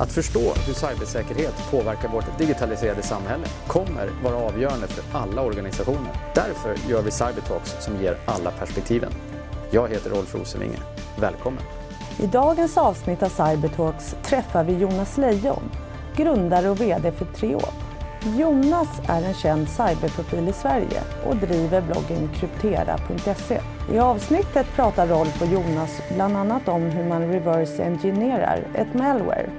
Att förstå hur cybersäkerhet påverkar vårt digitaliserade samhälle kommer vara avgörande för alla organisationer. Därför gör vi Cybertalks som ger alla perspektiven. Jag heter Rolf Rosenvinge. Välkommen! I dagens avsnitt av Cybertalks träffar vi Jonas Lejon, grundare och VD för Treop. Jonas är en känd cyberprofil i Sverige och driver bloggen kryptera.se. I avsnittet pratar Rolf och Jonas bland annat om hur man reverse engineerar ett malware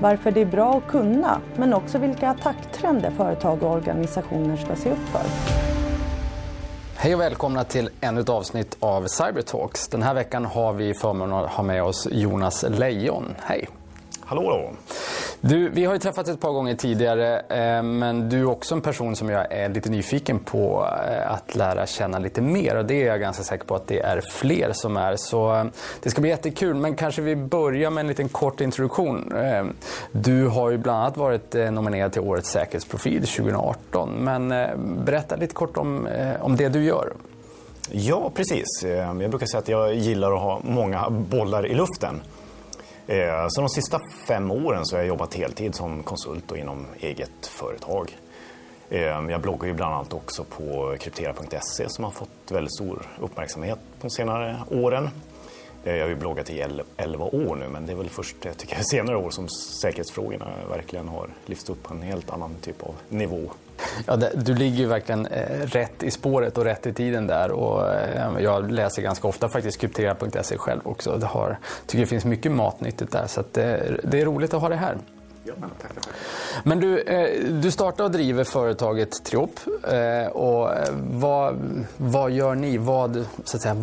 varför det är bra att kunna, men också vilka attacktrender företag och organisationer ska se upp för. Hej och välkomna till ännu ett avsnitt av Cybertalks. Den här veckan har vi förmånen att ha med oss Jonas Lejon. Hej! Hallå då! Du, vi har ju träffats ett par gånger tidigare, eh, men du är också en person som jag är lite nyfiken på eh, att lära känna lite mer. Och det är jag ganska säker på att det är fler som är. Så eh, det ska bli jättekul, men kanske vi börjar med en liten kort introduktion. Eh, du har ju bland annat varit eh, nominerad till Årets säkerhetsprofil 2018. Men eh, berätta lite kort om, om det du gör. Ja, precis. Jag brukar säga att jag gillar att ha många bollar i luften. Eh, så de sista fem åren så har jag jobbat heltid som konsult och inom eget företag. Eh, jag bloggar ju bland annat också på kryptera.se som har fått väldigt stor uppmärksamhet de senare åren. Eh, jag har ju bloggat i 11 år nu men det är väl först tycker jag, senare år som säkerhetsfrågorna verkligen har lyfts upp på en helt annan typ av nivå. Ja, det, du ligger ju verkligen eh, rätt i spåret och rätt i tiden där. Och, eh, jag läser ganska ofta faktiskt kryptera.se själv också. Det har, tycker det finns mycket matnyttigt där så det, det, är roligt att ha det här. Ja, tack, tack. Men du, eh, du startar och driver företaget Triop. Eh, och vad, vad gör ni? Vad, så att säga,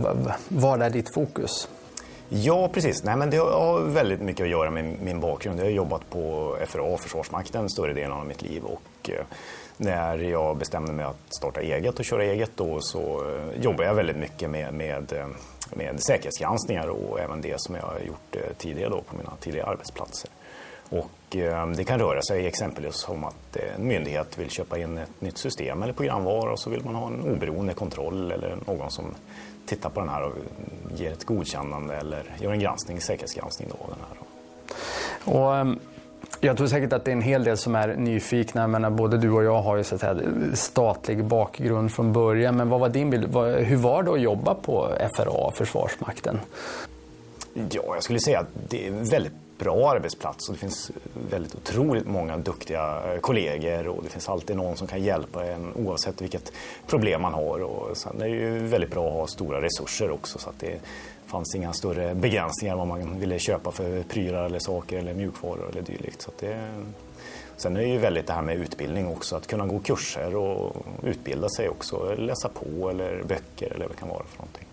vad är ditt fokus? Ja, precis. Nej, men det har väldigt mycket att göra med min bakgrund. Jag har jobbat på FRA, Försvarsmakten, större delen av mitt liv. Och eh, när jag bestämde mig att starta eget och köra eget då, så eh, jobbade jag väldigt mycket med, med, eh, med säkerhetsgranskningar och även det som jag har gjort eh, tidigare då på mina tidigare arbetsplatser. Och det kan röra sig exempelvis om att en myndighet vill köpa in ett nytt system eller programvara och så vill man ha en oberoende kontroll eller någon som tittar på den här och ger ett godkännande eller gör en granskning, säkerhetsgranskning då, den här. Och, ehm, jag tror säkert att det är en hel del som är nyfikna. menar, både du och jag har ju så att säga, statlig bakgrund från början. Men vad var din bild? Hur var det att jobba på FRA, Försvarsmakten? Ja, jag skulle säga att det är en väldigt bra arbetsplats och det finns väldigt otroligt många duktiga eh, kollegor och det finns alltid någon som kan hjälpa en oavsett vilket problem man har. Och sen är det ju väldigt bra att ha stora resurser också så att det fanns inga större begränsningar vad man ville köpa för prylar eller saker eller mjukvaror eller dylikt. Så det, sen är det ju väldigt det här med utbildning också, att kunna gå kurser och utbilda sig också, läsa på eller böcker eller vad det kan vara för någonting.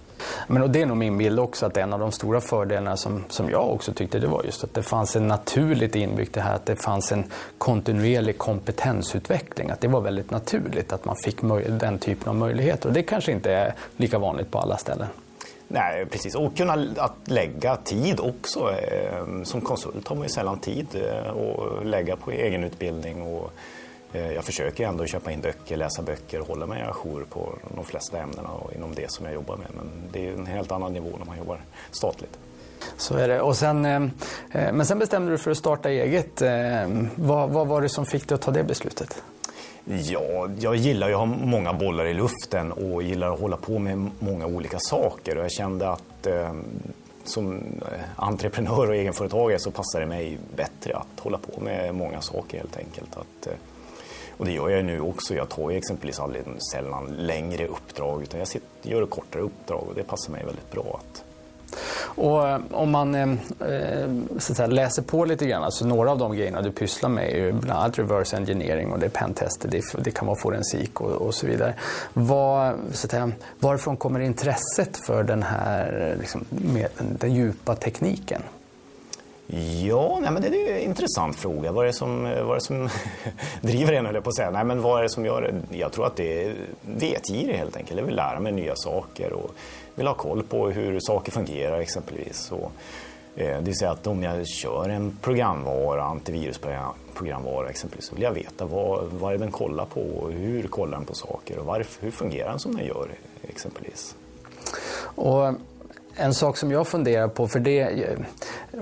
Men och det är nog min bild också att en av de stora fördelarna som, som jag också tyckte det var just att det fanns en naturligt inbyggt det här att det fanns en kontinuerlig kompetensutveckling. Att det var väldigt naturligt att man fick den typen av möjligheter och det kanske inte är lika vanligt på alla ställen. Nej, precis. Och kunna att lägga tid också. Ehm, som konsult har man ju sällan tid eh, att lägga på egenutbildning och eh, jag försöker ändå köpa in böcker, läsa böcker och hålla mig ajour på de flesta ämnena och inom det som jag jobbar med. Men det är en helt annan nivå när man jobbar statligt. Så är det. Och sen, ehm, eh, men sen bestämde du dig för att starta eget. Ehm, vad, vad var det som fick dig att ta det beslutet? Ja, jag gillar ju att ha många bollar i luften och gillar att hålla på med många olika saker. Och jag kände att eh, som eh, entreprenör och egenföretagare så passar det mig bättre att hålla på med många saker helt enkelt. Att, eh, och det gör jag nu också. Jag tar ju exempelvis aldrig sällan längre uppdrag utan jag sitter, gör kortare uppdrag och det passar mig väldigt bra. Att... Och eh, om man eh, eh, så säga, läser på lite grann, alltså några av de grejerna du pysslar med är ju bland annat reverse engineering och det är pentester, det, det kan vara forensik och, och så vidare. Var, så att säga, varifrån kommer intresset för den här liksom, med, den djupa tekniken? Ja, nej, men det är en intressant fråga. Vad är det som, vad är det som driver en, eller på att säga. Nej, men vad är det som gör det? Jag tror att det är vetgirig helt enkelt. Jag vill lära mig nya saker och vill ha koll på hur saker fungerar exempelvis. Och, eh, det vill säga att om jag kör en programvara, antivirusprogramvara exempelvis, så vill jag veta vad, vad är den kollar på och hur kollar den på saker och varför, hur fungerar den som den gör exempelvis. Och en sak som jag funderar på, för det,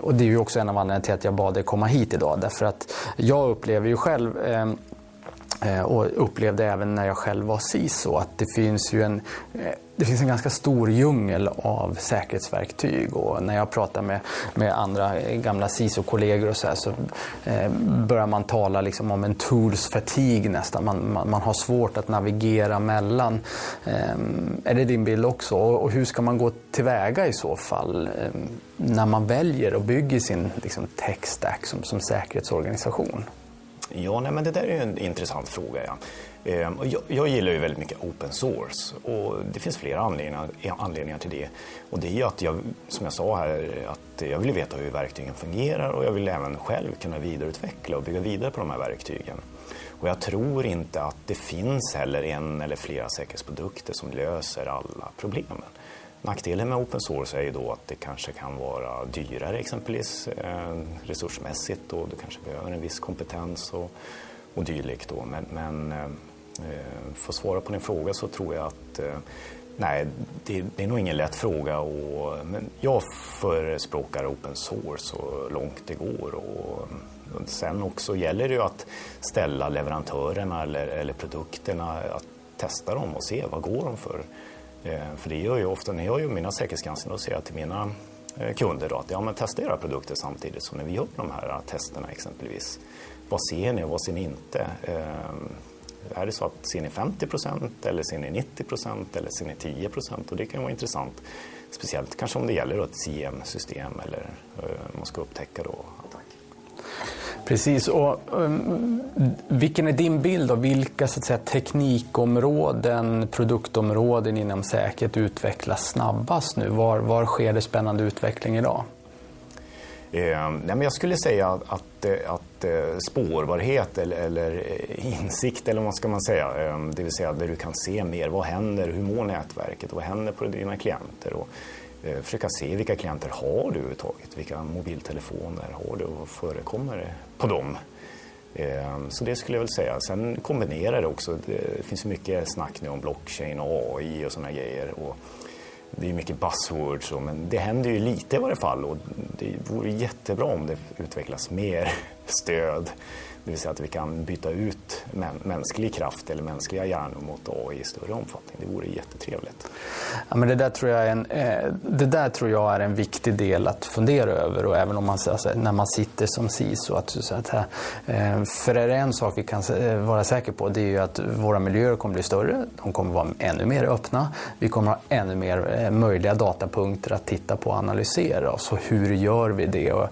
och det är ju också en av anledningarna till att jag bad dig komma hit idag, därför att jag upplever ju själv eh, Eh, och upplevde även när jag själv var CISO att det finns ju en, eh, det finns en ganska stor djungel av säkerhetsverktyg och när jag pratar med, med andra eh, gamla CISO-kollegor och så, här, så eh, börjar man tala liksom om en tools fatigue nästan. Man, man, man, har svårt att navigera mellan. Eh, är det din bild också? Och, och, hur ska man gå tillväga i så fall eh, när man väljer och bygger sin liksom, tech stack som, som säkerhetsorganisation? Ja, nej, men det där är en intressant fråga. Ja. Ehm, jag, jag, gillar ju väldigt mycket open source och det finns flera anledningar, eh, anledningar till det. Och det är ju att jag, som jag sa här, att jag vill veta hur verktygen fungerar och jag vill även själv kunna vidareutveckla och bygga vidare på de här verktygen. Och jag tror inte att det finns heller en eller flera säkerhetsprodukter som löser alla problemen. Nackdelen med open source är ju då att det kanske kan vara dyrare exempelvis eh, resursmässigt och du kanske behöver en viss kompetens och, och dylikt. Då. Men, men eh, eh, för att svara på din fråga så tror jag att eh, nej, det, det, är nog ingen lätt fråga. Och, men jag förespråkar open source så långt det går. Och, och sen också gäller det ju att ställa leverantörerna eller, eller produkterna, att testa dem och se vad går de för Eh, för det gör ju ofta när jag gör mina säkerhetsgranskningar och säger till mina eh, kunder då att ja, men testa era produkter samtidigt som när vi gör de här eh, testerna exempelvis. Vad ser ni och vad ser ni inte? Är det så att ser ni 50 eller ser ni 90% eller ser ni 10% Och det kan vara intressant. Speciellt kanske om det gäller ett CM-system eller man ska upptäcka då Precis. Och, um, vilken är din bild av vilka så att säga, teknikområden, produktområden inom säkerhet utvecklas snabbast nu? Var, var sker det spännande utveckling idag? Eh, nej, men jag skulle säga att, att, eh, att eh, spårbarhet eller, eller, eh, insikt, eller vad ska man säga, eh, det vill säga där du kan se mer. Vad händer? Hur mår nätverket? Vad händer på dina klienter? Och, Eh, försöka se vilka klienter har du överhuvudtaget. Vilka mobiltelefoner har du och förekommer det på dem? Eh, så det skulle jag väl säga. Sen kombinera det också. Det finns mycket snack nu om blockchain och AI och sådana grejer. Och det är mycket buzzwords, men det händer ju lite i varje fall och det vore jättebra om det utvecklas mer stöd det vill säga att vi kan byta ut mänsklig kraft eller mänskliga hjärnor mot AI i större omfattning. Det vore jättetrevligt. Ja, men det, där tror jag är en, eh, det där tror jag är en viktig del att fundera över och även om man, alltså, när man sitter som CISO. Att, så att, eh, för är det en sak vi kan eh, vara säkra på det är ju att våra miljöer kommer bli större. De kommer vara ännu mer öppna. Vi kommer ha ännu mer möjliga datapunkter att titta på och analysera. Så hur gör vi det? Och,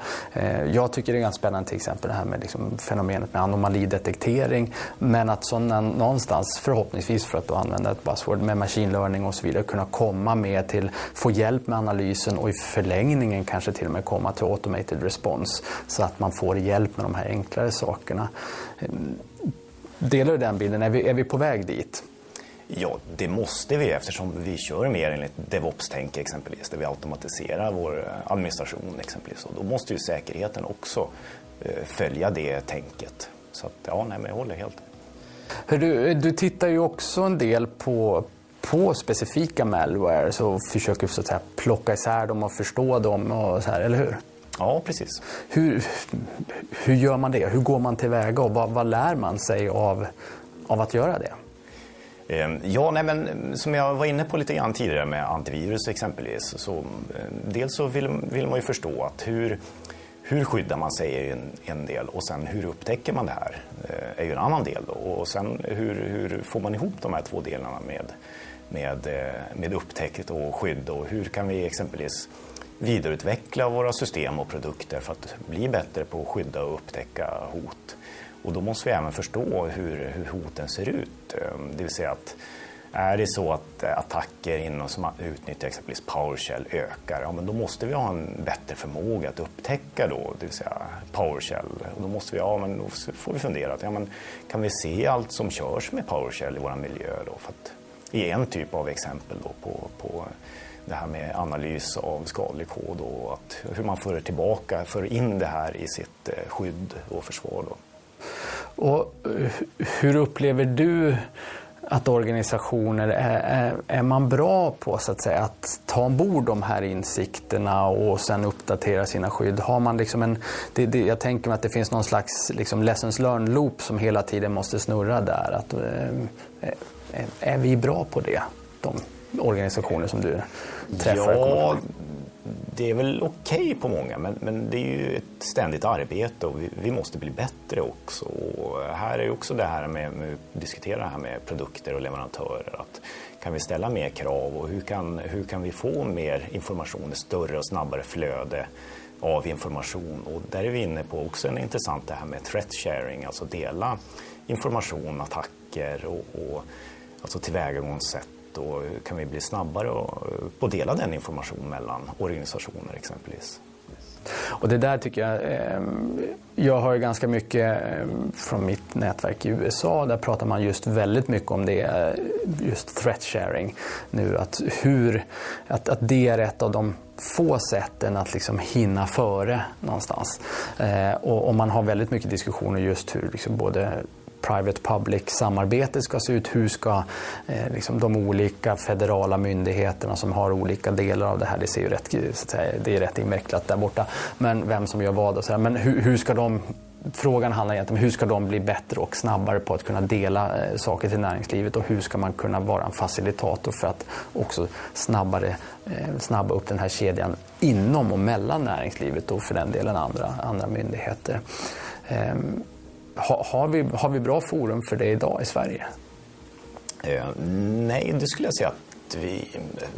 jag tycker det är ganska spännande till exempel det här med liksom, fenomenet problemet med anomalidetektering. Men att sådana någonstans, förhoppningsvis för att använda ett buzzword, med machine learning och så vidare, kunna komma med till, få hjälp med analysen och i förlängningen kanske till och med komma till automated response. Så att man får hjälp med de här enklare sakerna. Delar du den bilden? Är vi, är vi på väg dit? Ja, det måste vi eftersom vi kör mer enligt DevOps-tänk exempelvis, där vi automatiserar vår eh, administration exempelvis. Och då måste ju säkerheten också följa det tänket. Så att, ja, nej, men jag håller helt. Du, du tittar ju också en del på, på specifika malwares och försöker så att säga, plocka isär dem och förstå dem, och så här, eller hur? Ja, precis. Hur, hur gör man det? Hur går man tillväga och vad, vad lär man sig av, av att göra det? Ehm, ja, nej, men som jag var inne på lite grann tidigare med antivirus exempelvis. Så, eh, dels så vill, vill man ju förstå att hur, hur skyddar man sig är en, en del och sen hur upptäcker man det här eh, är ju en annan del. Då. Och sen hur, hur, får man ihop de här två delarna med, med, eh, med upptäckt och skydd och hur kan vi exempelvis vidareutveckla våra system och produkter för att bli bättre på att skydda och upptäcka hot. Och då måste vi även förstå hur, hur hoten ser ut. Eh, det vill säga att är det så att eh, attacker inom, som utnyttjar exempelvis PowerShell ökar, ja, men då måste vi ha en bättre förmåga att upptäcka då, det vill säga PowerShell. Och då måste vi, ja, men då får vi fundera, att, ja, men kan vi se allt som körs med PowerShell i vår miljö? Då, för att, I en typ av exempel då på, på det här med analys av skadlig kod och att, hur man för tillbaka, för in det här i sitt eh, skydd och försvar. Då. Och eh, hur upplever du att organisationer, är, är, är, man bra på så att, säga, att ta ombord de här insikterna och sen uppdatera sina skydd? Har man liksom en, det, det, jag tänker mig att det finns någon slags liksom lessons learned loop som hela tiden måste snurra där. Att, är, är vi bra på det? De organisationer som du träffar? Ja, det är väl okej okay på många, men, men det är ju ett ständigt arbete och vi, vi måste bli bättre också. Och här är också det här med, med att diskutera det här med produkter och leverantörer. Att kan vi ställa mer krav och hur kan, hur kan vi få mer information, ett större och snabbare flöde av information? Och där är vi inne på också en intressant det här med threat sharing, alltså dela information, attacker och, och alltså tillvägagångssätt då kan vi bli snabbare på att dela den informationen mellan organisationer exempelvis. Och det där tycker jag, ehm, jag har ju ganska mycket ehm, från mitt nätverk i USA, där pratar man just väldigt mycket om det, eh, just threat sharing nu, att, hur, att, att det är ett av de få sätten att liksom hinna före någonstans. Eh, och, och man har väldigt mycket diskussioner just hur liksom både private public-samarbete ska se ut. Hur ska eh, liksom de olika federala myndigheterna som har olika delar av det här, det ser ju rätt, så att säga, det är rätt invecklat där borta, men vem som gör vad och så här. Men hur, hur ska de Frågan handlar egentligen om hur ska de bli bättre och snabbare på att kunna dela eh, saker till näringslivet och hur ska man kunna vara en facilitator för att också snabbare eh, snabba upp den här kedjan inom och mellan näringslivet och för den delen andra, andra myndigheter. Ehm, ha, har, vi, har vi bra forum för det idag i Sverige? Eh, nej, det skulle jag säga att vi,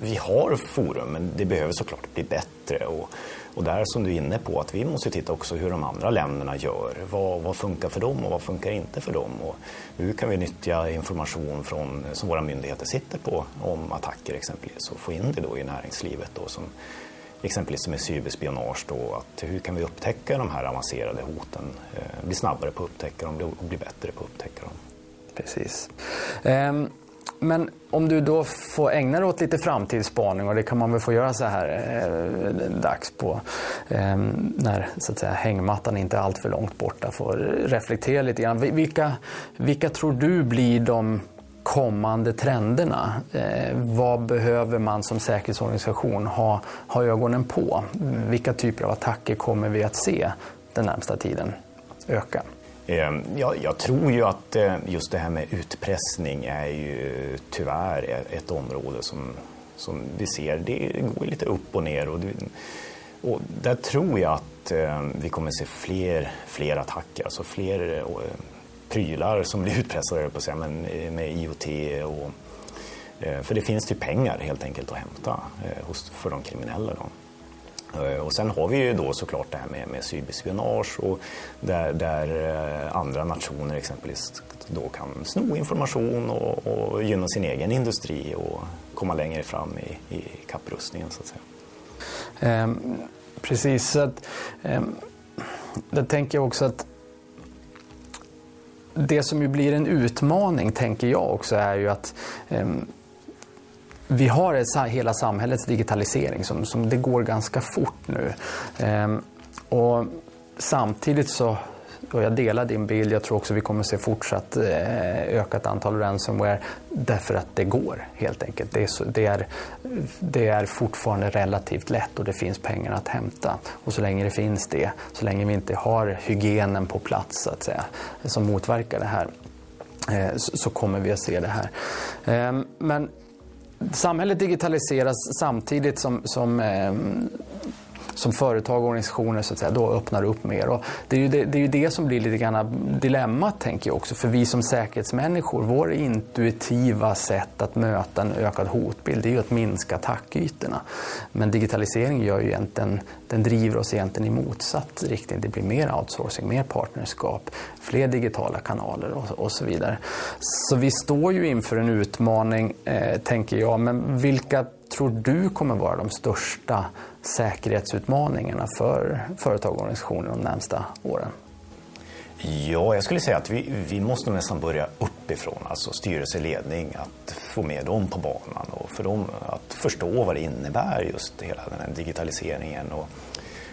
vi har forum, men det behöver såklart bli bättre. Och, och där som du är inne på, att vi måste titta också hur de andra länderna gör. Vad, vad funkar för dem och vad funkar inte för dem? Och hur kan vi nyttja information från, som våra myndigheter sitter på om attacker exempelvis och få in det då i näringslivet då, som exempelvis med cyberspionage då, att hur kan vi upptäcka de här avancerade hoten, eh, bli snabbare på att upptäcka dem och bli bättre på att upptäcka dem. Precis. Ehm, men om du då får ägna dig åt lite framtidsspaning och det kan man väl få göra så här eh, dags på eh, när så att säga, hängmattan inte är allt för långt borta. Får reflektera lite grann. Vilka, vilka tror du blir de kommande trenderna. Eh, vad behöver man som säkerhetsorganisation ha, ha ögonen på? Vilka typer av attacker kommer vi att se den närmsta tiden öka? Ehm, jag, jag tror ju att eh, just det här med utpressning är ju tyvärr e-, ett område som, som vi ser, det går lite upp och ner. Och, och där tror jag att ehm, vi kommer se fler, fler attacker, alltså fler eh, prylar som blir utpressade på sig, men eh, med IoT och eh, för det finns ju pengar helt enkelt att hämta eh, för de kriminella. Då. Och sen har vi ju då såklart det här med, med cyberspionage och där, där andra nationer exempelvis då kan sno information och, och gynna sin egen industri och komma längre fram i, i kapprustningen så att säga. Eh, precis, så att, eh, där tänker jag också att det som ju blir en utmaning, tänker jag också, är ju att ehm, vi har ett, hela samhällets digitalisering som, som det går ganska fort nu. Ehm, och samtidigt så och jag delar din bild. Jag tror också vi kommer se fortsatt eh, ökat antal ransomware därför att det går helt enkelt. Det är, så, det, är, det är fortfarande relativt lätt och det finns pengar att hämta. Och så länge det finns det, så länge vi inte har hygienen på plats så att säga, som motverkar det här, eh, så kommer vi att se det här. Ehm, men samhället digitaliseras samtidigt som, som ehm, som företag och organisationer så att säga, då öppnar upp mer. Och det, är ju det, det är ju det som blir lite grann dilemmat tänker jag också. För vi som säkerhetsmänniskor, vår intuitiva sätt att möta en ökad hotbild det är ju att minska attackytorna. Men digitalisering gör ju egentligen, den driver oss egentligen i motsatt riktning. Det blir mer outsourcing, mer partnerskap, fler digitala kanaler och, och så vidare. Så vi står ju inför en utmaning, eh, tänker jag. Men vilka tror du kommer vara de största säkerhetsutmaningarna för företag och organisationer de närmsta åren? Ja, jag skulle säga att vi, vi måste nästan börja uppifrån, alltså styrelseledning, att få med dem på banan och för dem att förstå vad det innebär just hela den här digitaliseringen och,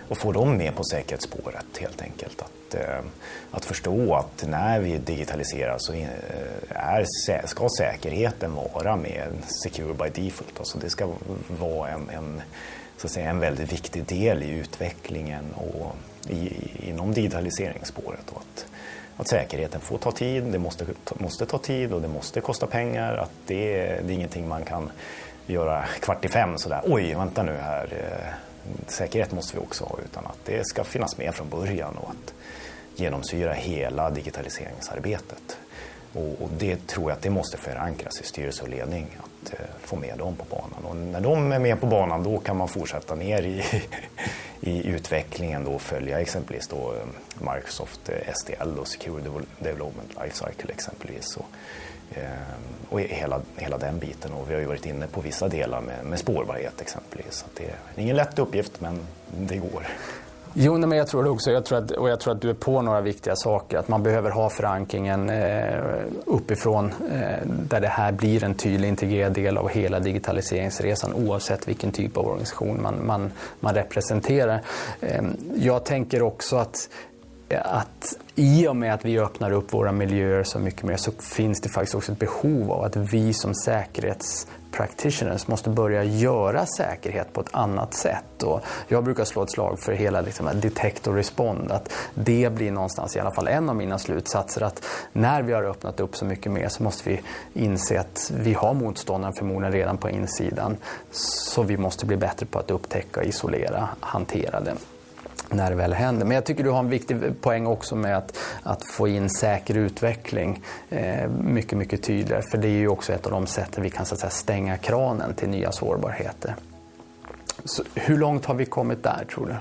och få dem med på säkerhetsspåret helt enkelt. Att, eh, att förstå att när vi digitaliserar så eh, är, ska säkerheten vara med secure by default. Alltså det ska vara en, en, så att säga, en väldigt viktig del i utvecklingen och i, inom digitaliseringsspåret. Och att, att säkerheten får ta tid, det måste, måste ta tid och det måste kosta pengar. Att det, det är ingenting man kan göra kvart i fem sådär, oj vänta nu här, eh, säkerhet måste vi också ha utan att det ska finnas med från början och att genomsyra hela digitaliseringsarbetet. Och, och det tror jag att det måste förankras i styrelse och ledning, att eh, få med dem på banan. Och när de är med på banan då kan man fortsätta ner i, i utvecklingen då och följa exempelvis då eh, Microsoft eh, SDL, och Secure Development Lifecycle exempelvis. Och, Ehm, och hela, hela den biten. Och vi har ju varit inne på vissa delar med, med spårbarhet exempelvis. Så det är ingen lätt uppgift, men det går. Jo, men jag tror det också. Jag tror att, och jag tror att du är på några viktiga saker. Att man behöver ha förankringen eh, uppifrån eh, där det här blir en tydlig integrerad del av hela digitaliseringsresan oavsett vilken typ av organisation man, man, man representerar. Eh, jag tänker också att att i och med att vi öppnar upp våra miljöer så mycket mer så finns det faktiskt också ett behov av att vi som säkerhetspractitioners måste börja göra säkerhet på ett annat sätt. Och jag brukar slå ett slag för hela liksom, detect och respond. Att det blir någonstans i alla fall en av mina slutsatser. Att när vi har öppnat upp så mycket mer så måste vi inse att vi har motståndaren förmodligen redan på insidan. Så vi måste bli bättre på att upptäcka, isolera, hantera det när det väl händer. Men jag tycker du har en viktig poäng också med att, att få in säker utveckling eh, mycket, mycket tydligare. För det är ju också ett av de sätten vi kan så att säga, stänga kranen till nya sårbarheter. Så hur långt har vi kommit där tror du?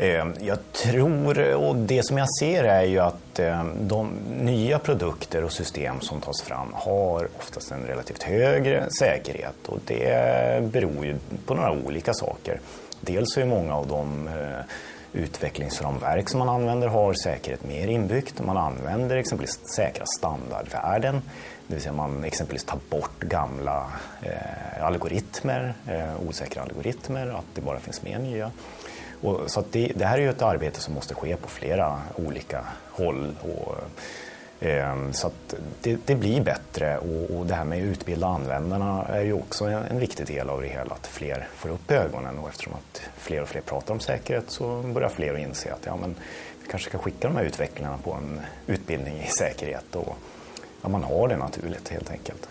Eh, jag tror, och det som jag ser är ju att eh, de nya produkter och system som tas fram har oftast en relativt högre säkerhet och det beror ju på några olika saker. Dels är många av de eh, utvecklingsramverk som man använder har säkerhet mer inbyggt. Man använder exempelvis säkra standardvärden. Det vill säga man exempelvis tar bort gamla eh, algoritmer, eh, osäkra algoritmer, att det bara finns med nya. Och, så det, det, här är ju ett arbete som måste ske på flera olika håll. Och, så att det, det blir bättre och, och, det här med att utbilda användarna är ju också en, en, viktig del av det hela. Att fler får upp ögonen och eftersom att fler och fler pratar om säkerhet så börjar fler att inse att ja, men vi kanske ska skicka de här utvecklarna på en utbildning i säkerhet och ja, man har det naturligt helt enkelt.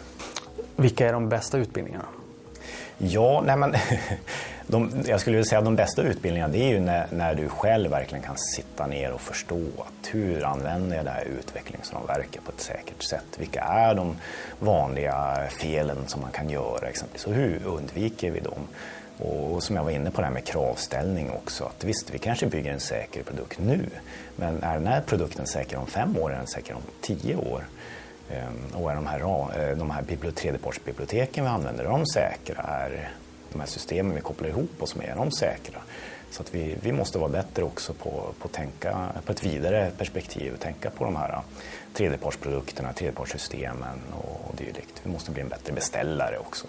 Vilka är de bästa utbildningarna? Ja, nej men, de, jag skulle vilja säga att de bästa utbildningarna det är ju när, när, du själv verkligen kan sitta ner och förstå att hur använder jag det här utvecklingsramverket på ett säkert sätt? Vilka är de vanliga felen som man kan göra exempelvis och hur undviker vi dem? Och som jag var inne på det här med kravställning också. Att visst, vi kanske bygger en säker produkt nu, men är den här produkten säker om fem år eller är den säker om tio år? Ehm, och är de här, eh, de här tredjepartsbiblioteken vi använder, är de säkra? Är de här systemen vi kopplar ihop oss med, är de säkra? Så att vi, vi måste vara bättre också på, på, tänka, på ett vidare perspektiv, tänka på de här tredjepartsprodukterna, tredjepartssystemen och dylikt. Vi måste bli en bättre beställare också.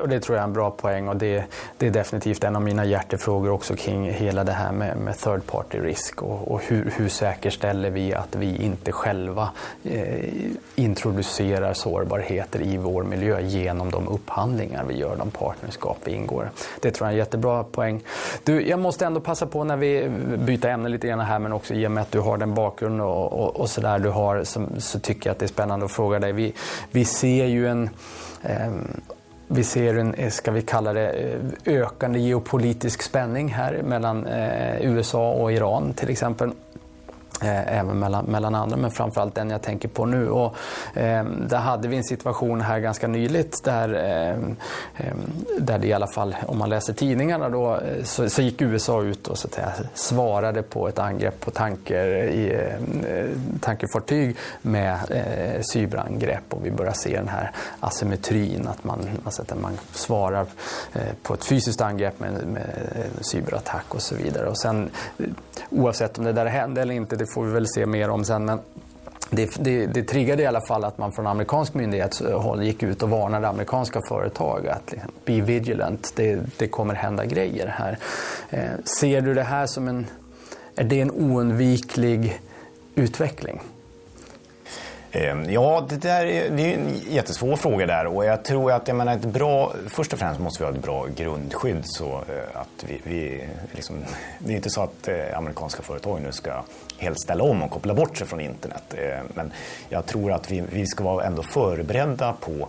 Och det tror jag är en bra poäng och det, det, är definitivt en av mina hjärtefrågor också kring hela det här med, med third party risk och, och hur, hur, säkerställer vi att vi inte själva eh, introducerar sårbarheter i vår miljö genom de upphandlingar vi gör, de partnerskap vi ingår. Det tror jag är en jättebra poäng. Du, jag måste ändå passa på när vi byter ämne lite grann här men också i och med att du har den bakgrund och, och, och sådär du har så, så, tycker jag att det är spännande att fråga dig. Vi, vi ser ju en ehm, vi ser en, eh, ska vi kalla det, eh, ökande geopolitisk spänning här mellan eh, USA och Iran till exempel. Eh, även mellan, mellan andra, men framförallt den jag tänker på nu. Och, eh, där hade vi en situation här ganska nyligt där, eh, eh där det i alla fall, om man läser tidningarna, då, eh, så, så gick USA ut och så att säga, svarade på ett angrepp på tanker i, eh, tankerfartyg med eh, cyberangrepp. Och vi börjar se den här asymmetrin, att man, alltså att man svarar eh, på ett fysiskt angrepp med, med cyberattack och så vidare. Och sen, oavsett om det där hände eller inte, det får vi väl se mer om sen. Men det, det, det triggade i alla fall att man från amerikansk myndighetshåll gick ut och varnade amerikanska företag att liksom, be vigilant, det, det kommer hända grejer här. Eh, ser du det här som en, är det en oundviklig utveckling? Ehm, ja, det, där är, det är en jättesvår fråga där och jag tror att jag menar, ett bra, först och främst måste vi ha ett bra grundskydd så eh, att vi, vi liksom, det är inte så att eh, amerikanska företag nu ska helt ställa om och koppla bort sig från internet. Ehm, men jag tror att vi, vi ska vara ändå förberedda på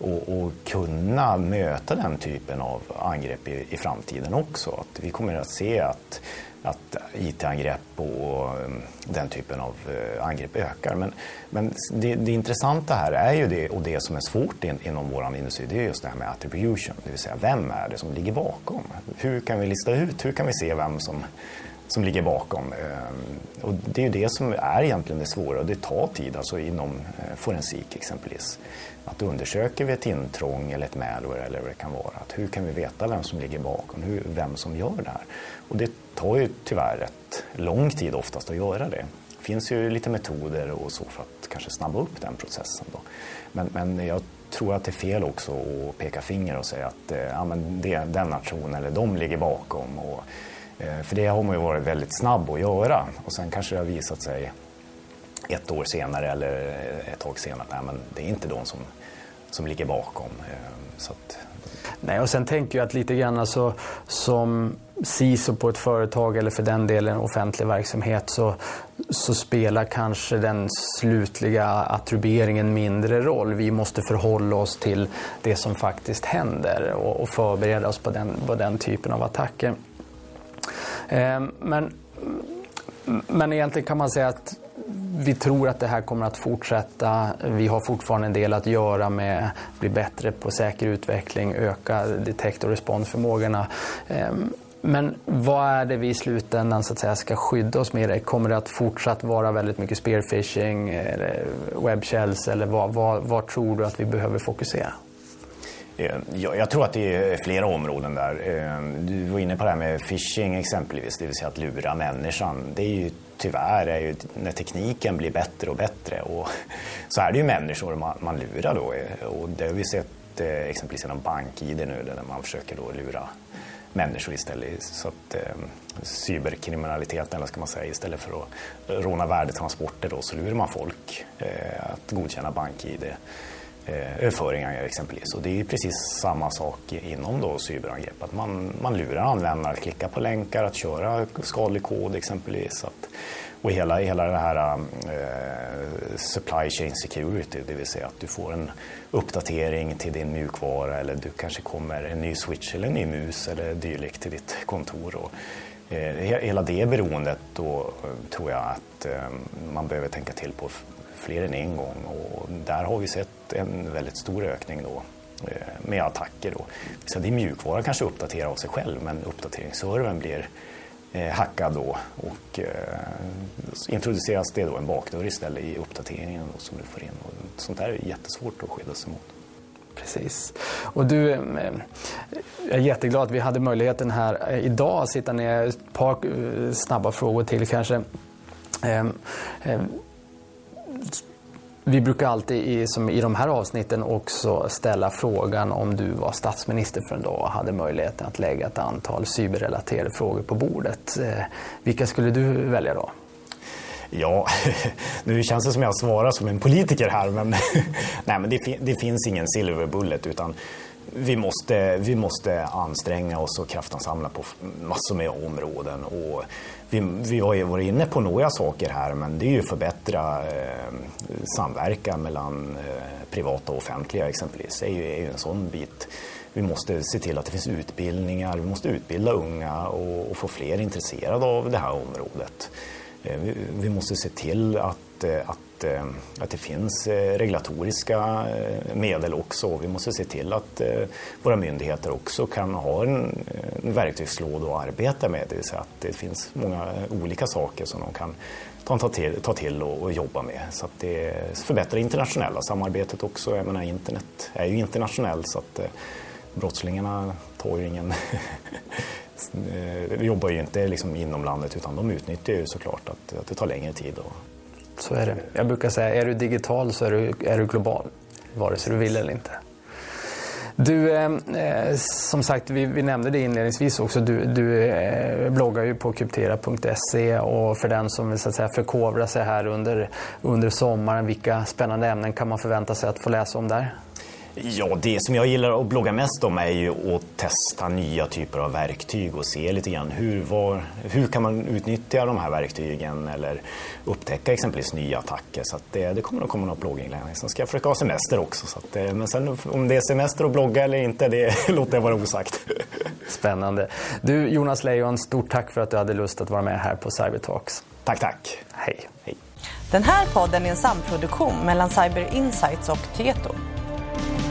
och, och, kunna möta den typen av angrepp i, i framtiden också. Att vi kommer att se att att IT-angrepp och mm, den typen av eh, angrepp ökar. Men, men det, det intressanta här är ju det, och det som är svårt in, inom vår industri, det är just det här med attribution, det vill säga vem är det som ligger bakom? Hur kan vi lista ut, hur kan vi se vem som, som ligger bakom? Eh, och det är ju det som är egentligen det svåra och det tar tid, alltså inom eh, forensik exempelvis. Att undersöker vi ett intrång eller ett malware eller vad det kan vara, att hur kan vi veta vem som ligger bakom, hur, vem som gör det här? Och det tar ju tyvärr rätt lång tid oftast att göra det. Det finns ju lite metoder och så för att kanske snabba upp den processen. Då. Men, men jag tror att det är fel också att peka finger och säga att eh, ja, men det, den nationen eller de ligger bakom. Och, eh, för det har man ju varit väldigt snabb att göra och sen kanske det har visat sig ett år senare eller ett tag senare att nej, men det är inte de som, som ligger bakom. Eh, så att... Nej, och sen tänker jag att lite grann alltså, som CISO på ett företag eller för den delen offentlig verksamhet så, så spelar kanske den slutliga attribueringen mindre roll. Vi måste förhålla oss till det som faktiskt händer och, och förbereda oss på den, på den typen av attacker. Eh, men, men egentligen kan man säga att vi tror att det här kommer att fortsätta. Vi har fortfarande en del att göra med att bli bättre på säker utveckling, öka detect och responsförmågorna. Ehm, men vad är det vi i slutändan så att säga, ska skydda oss med? Kommer det att fortsatt vara väldigt mycket spearfishing, eh, eller webbshells eller vad, vad, vad tror du att vi behöver fokusera? Ehm, jag tror att det är flera områden där. Ehm, du var inne på det här med phishing exempelvis, det vill säga att lura människan. Det är ju tyvärr är ju när tekniken blir bättre och bättre och så är det ju människor man, man lurar då. Och det har vi sett eh, exempelvis genom BankID nu där man försöker då lura människor istället. Så att, eh, cyberkriminalitet, eller ska man säga, istället för att råna värdetransporter då, så lurar man folk eh, att godkänna BankID-överföringar eh, exempelvis. Och det är precis samma sak inom då cyberangrepp. Att man, man lurar användare att klicka på länkar, att köra skadlig kod exempelvis. Och hela, hela det här um, eh, supply chain security, det vill säga att du får en uppdatering till din mjukvara eller du kanske kommer en ny switch eller en ny mus eller dylikt till ditt kontor. Och, eh, hela det beroendet då eh, tror jag att eh, man behöver tänka till på fler än en gång och där har vi sett en väldigt stor ökning då eh, med attacker. Då. Så det är mjukvara kanske uppdaterar av sig själv men uppdateringsservern blir Eh, hackad då och eh, introduceras det då en bakdörr istället i uppdateringen då, som du får in. Och sånt där är jättesvårt att skydda sig mot. Precis. Och du, eh, jag är jätteglad att vi hade möjligheten här eh, idag att sitta ner ett par snabba frågor till kanske. Ehm, ehm, vi brukar alltid i, som i de här avsnitten också ställa frågan om du var statsminister för en dag och hade möjligheten att lägga ett antal cyberrelaterade frågor på bordet. Eh, vilka skulle du välja då? Ja, nu känns det som jag svarar som en politiker här, men, nej, men det, det finns ingen silver bullet utan vi måste, vi måste anstränga oss och kraftansamla på massor med områden. Och vi, vi har ju varit inne på några saker här, men det är ju förbättra eh, samverkan mellan eh, privata och offentliga exempelvis. Det är ju, är ju en sån bit. Vi måste se till att det finns utbildningar, vi måste utbilda unga och, och få fler intresserade av det här området. Eh, vi, vi måste se till att, eh, att att, eh, att det finns eh, regulatoriska eh, medel också. Vi måste se till att våra myndigheter också kan ha en, verktygslåda att arbeta med. Det vill säga att det finns många olika saker som de kan ta till, ta till och, och jobba med. Så att det förbättrar internationella samarbetet också. Jag menar, internet är ju internationellt så att brottslingarna tar ju ingen jobbar ju inte liksom inom landet utan de utnyttjar ju såklart att, att det tar längre tid Och... Så är det. Jag brukar säga, är du digital så är du, är du global. Vare sig du vill eller inte. Du, eh, eh som sagt, vi, vi, nämnde det inledningsvis också. Du, du eh, bloggar ju på kryptera.se och för den som vill så att säga, förkovra sig här under, under sommaren, vilka spännande ämnen kan man förvänta sig att få läsa om där? Ja, det som jag gillar att blogga mest om är ju att testa nya typer av verktyg och se lite grann hur, var, hur kan man utnyttja de här verktygen eller upptäcka exempelvis nya attacker. Så det, det kommer att komma något blogginlägg. Sen ska jag försöka ha semester också. Så att, men sen om det är semester att blogga eller inte, det låter jag vara osagt. Spännande. Du Jonas Lejon, stort tack för att du hade lust att vara med här på Cybertalks. Tack, tack. Hej. Hej. Den här podden är en samproduktion mellan Cyber Insights och Tieto. Thank you.